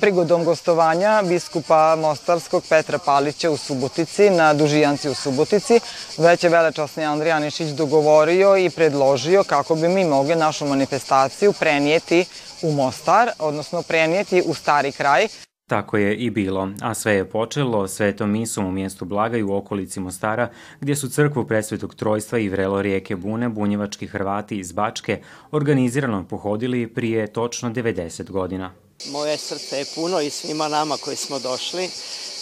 Prigodom gostovanja biskupa Mostarskog Petra Palića u Subotici na Dužijanci u Subotici, već je velečasni Andrij Anišić dogovorio i predložio kako bi mi mogli našu manifestaciju prenijeti u Mostar, odnosno prenijeti u stari kraj. Tako je i bilo, a sve je počelo svetom misom u mjestu Blagaj u okolici Mostara, gdje su crkvu presvetog trojstva i vrelo rijeke Bune bunjevački Hrvati iz Bačke organizirano pohodili prije točno 90 godina. Moje srce je puno i svima nama koji smo došli.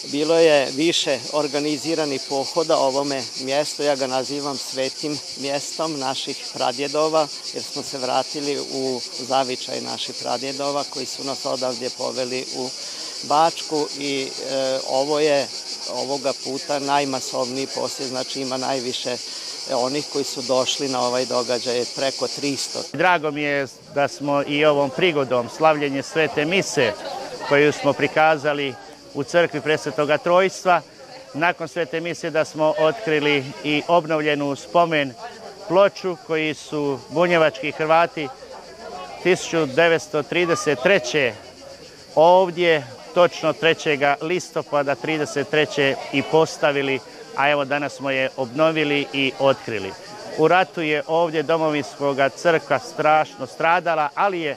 Bilo je više organizirani pohoda ovome mjestu, ja ga nazivam svetim mjestom naših pradjedova, jer smo se vratili u zavičaj naših pradjedova koji su nas odavdje poveli u Bačku i e, ovo je ovoga puta najmasovniji posjet, znači ima najviše onih koji su došli na ovaj događaj preko 300. Drago mi je da smo i ovom prigodom slavljenje Svete Mise koju smo prikazali u crkvi Presvetoga Trojstva. Nakon Svete Mise da smo otkrili i obnovljenu spomen ploču koji su bunjevački Hrvati 1933. ovdje točno 3. listopada 33. i postavili a evo danas smo je obnovili i otkrili. U ratu je ovdje domovinskog crkva strašno stradala, ali je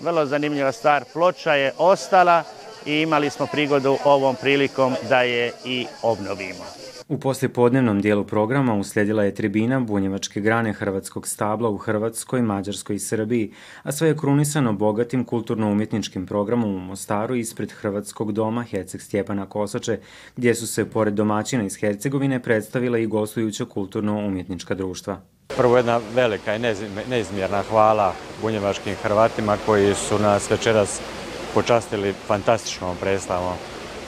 vrlo zanimljiva stvar, ploča je ostala i imali smo prigodu ovom prilikom da je i obnovimo. U poslijepodnevnom dijelu programa uslijedila je tribina bunjevačke grane hrvatskog stabla u Hrvatskoj, Mađarskoj i Srbiji, a sve je krunisano bogatim kulturno-umjetničkim programom u Mostaru ispred Hrvatskog doma Herceg Stjepana Kosače, gdje su se, pored domaćina iz Hercegovine, predstavila i gostujuća kulturno-umjetnička društva. Prvo jedna velika i neizmjerna hvala bunjevačkim Hrvatima koji su nas večeras počastili fantastičnom predstavom.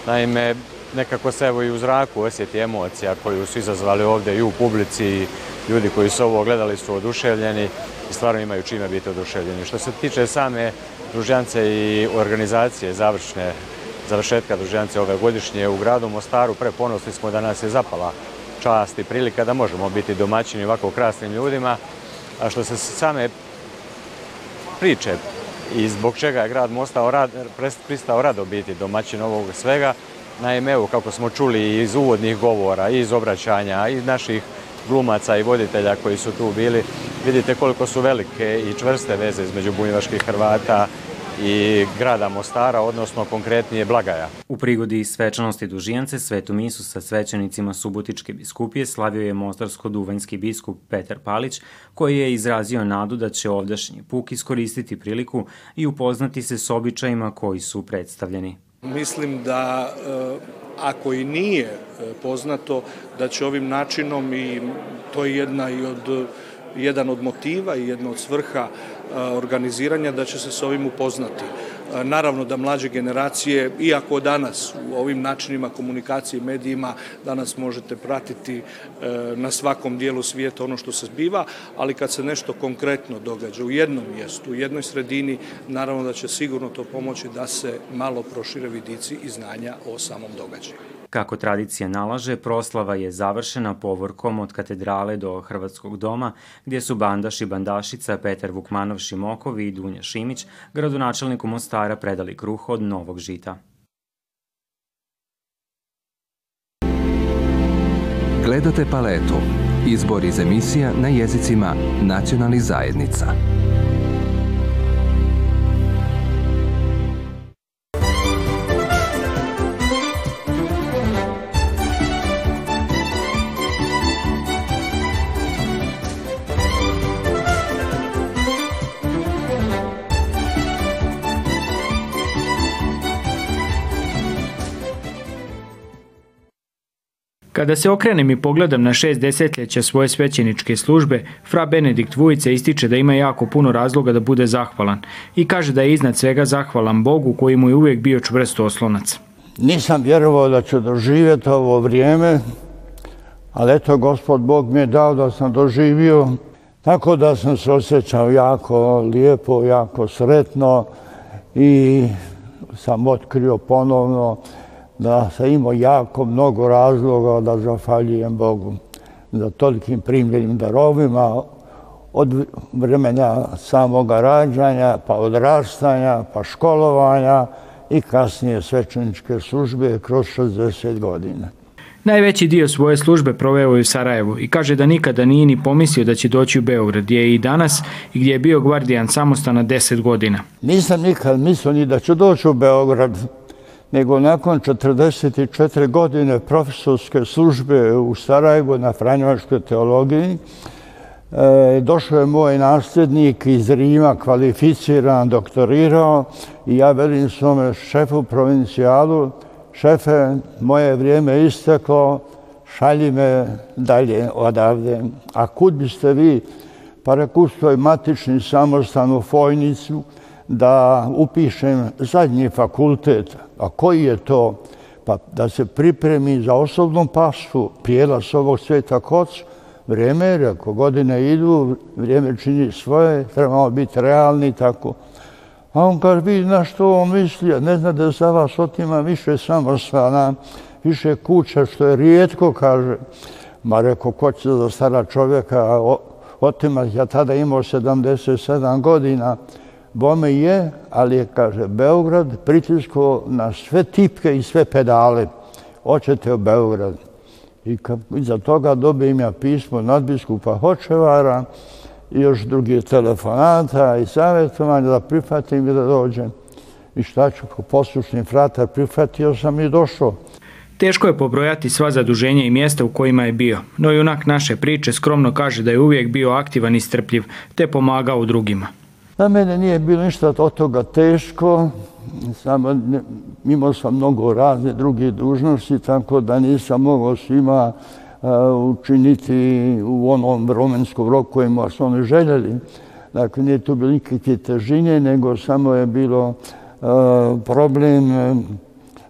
Naime, nekako se evo i u zraku osjeti emocija koju su izazvali ovdje i u publici i ljudi koji su ovo gledali su oduševljeni i stvarno imaju čime biti oduševljeni. Što se tiče same družjance i organizacije završne, završetka družjance ove godišnje u gradu Mostaru, preponosni smo da nas je zapala čast i prilika da možemo biti domaćini ovako krasnim ljudima. A što se same priče i zbog čega je grad Mostao pristao rado biti domaćin ovog svega, Naime, evo kako smo čuli iz uvodnih govora, iz obraćanja, iz naših glumaca i voditelja koji su tu bili, vidite koliko su velike i čvrste veze između bunjevačkih Hrvata i grada Mostara, odnosno konkretnije Blagaja. U prigodi svečanosti Dužijance Svetu Misu sa svećenicima Subotičke biskupije slavio je mostarsko-duvanjski biskup Petar Palić, koji je izrazio nadu da će ovdašnji puk iskoristiti priliku i upoznati se s običajima koji su predstavljeni. Mislim da e, ako i nije e, poznato da će ovim načinom i to je jedna i od jedan od motiva i jedna od svrha e, organiziranja da će se s ovim upoznati. Naravno da mlađe generacije, iako danas u ovim načinima komunikacije i medijima danas možete pratiti e, na svakom dijelu svijeta ono što se zbiva, ali kad se nešto konkretno događa u jednom mjestu, u jednoj sredini, naravno da će sigurno to pomoći da se malo prošire vidici i znanja o samom događaju. Kako tradicija nalaže, proslava je završena povorkom od katedrale do Hrvatskog doma, gdje su bandaš i bandašica Petar Vukmanov Šimokov i Dunja Šimić gradonačelniku Mostara predali kruh od novog žita. Gledate paletu. Izbor iz emisija na jezicima nacionalnih zajednica. Kada se okrenem i pogledam na šest desetljeća svoje svećeničke službe, fra Benedikt Vujica ističe da ima jako puno razloga da bude zahvalan i kaže da je iznad svega zahvalan Bogu koji mu je uvijek bio čvrst oslonac. Nisam vjerovao da ću doživjeti ovo vrijeme, ali eto gospod Bog mi je dao da sam doživio, tako da sam se osjećao jako lijepo, jako sretno i sam otkrio ponovno da sam imao jako mnogo razloga da zahvaljujem Bogu za tolikim primljenim darovima od vremena samoga rađanja, pa odrastanja, pa školovanja i kasnije svećeničke službe kroz 60 godina. Najveći dio svoje službe proveo je u Sarajevu i kaže da nikada nije ni pomislio da će doći u Beograd, gdje je i danas i gdje je bio gvardijan samostana 10 godina. Nisam nikad mislio ni da ću doći u Beograd, nego nakon 44 godine profesorske službe u Sarajevu na Franjevačkoj teologiji, e, došao je moj nasljednik iz Rima, kvalificiran, doktorirao i ja velim svome šefu provincijalu, šefe, moje vrijeme je isteklo, šalji me dalje odavde. A kud biste vi? Pa matični samostan u Fojnicu da upišem zadnji fakultet. A koji je to? Pa da se pripremi za osobnu pasu, prijelaz ovog sveta koc, vrijeme, ako godine idu, vrijeme čini svoje, trebamo biti realni tako. A on kaže, vidi na što on misli, ne zna da za vas otima više samostana, više kuća, što je rijetko, kaže. Ma reko, ko će za stara čovjeka otima, ja tada imao 77 godina, bome je, ali je, kaže, Beograd pritisko na sve tipke i sve pedale. Hoćete u Beograd. I iza toga dobijem ja pismo nadbiskupa Hočevara, i još drugi telefonata i savjetovanja da prihvatim i da dođem. I šta ću, poslušni fratar, prihvatio sam i došao. Teško je pobrojati sva zaduženja i mjesta u kojima je bio, no junak naše priče skromno kaže da je uvijek bio aktivan i strpljiv, te pomagao drugima. Na mene nije bilo ništa od toga teško, samo imao sam mnogo razne druge dužnosti, tako da nisam mogao svima učiniti u onom vremenskom roku kojima su oni željeli. Dakle, nije tu bilo nikakve težine, nego samo je bilo problem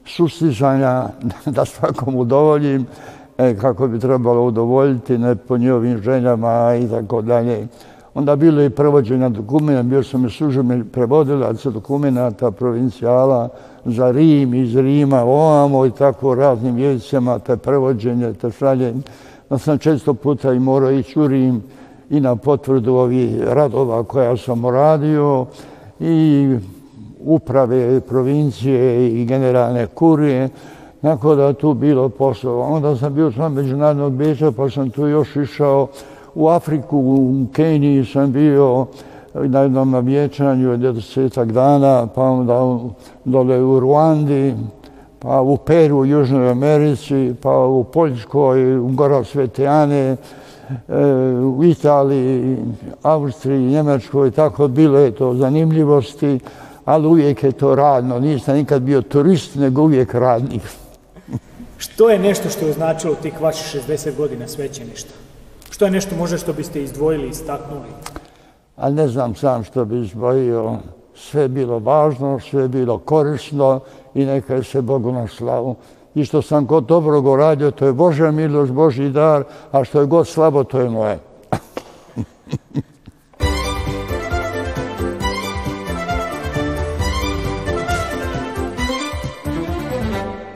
sustizanja da svakom udovoljim e, kako bi trebalo udovoljiti ne po njihovim željama i tako dalje. Onda bilo i prevođenja dokumenta, bio sam i službeni prevodilac dokumenta provincijala za Rim, iz Rima, ovamo i tako raznim jezicama, te prevođenje, te šaljenje. Da sam često puta i morao ići u Rim i na potvrdu ovih radova koja sam radio i uprave provincije i generalne kurije, tako da tu bilo poslova. Onda sam bio član međunarodnog bića, pa sam tu još išao u Afriku, u Keniji sam bio na jednom navječanju desetak dana, pa onda dole u Ruandi, pa u Peru, u Južnoj Americi, pa u Poljskoj, u Gora Svetejane, u Italiji, Austriji, Njemačkoj, tako bilo je to zanimljivosti, ali uvijek je to radno. Nisam nikad bio turist, nego uvijek radnik. Što je nešto što je označilo tih vaših 60 godina svećeništa? Što je nešto možda što biste izdvojili, istaknuli? A ne znam sam što bi izdvojio. Sve je bilo važno, sve je bilo korisno i neka je se Bogu na slavu. I što sam god dobro radio, to je Božja milost, Božji dar, a što je god slabo, to je moje.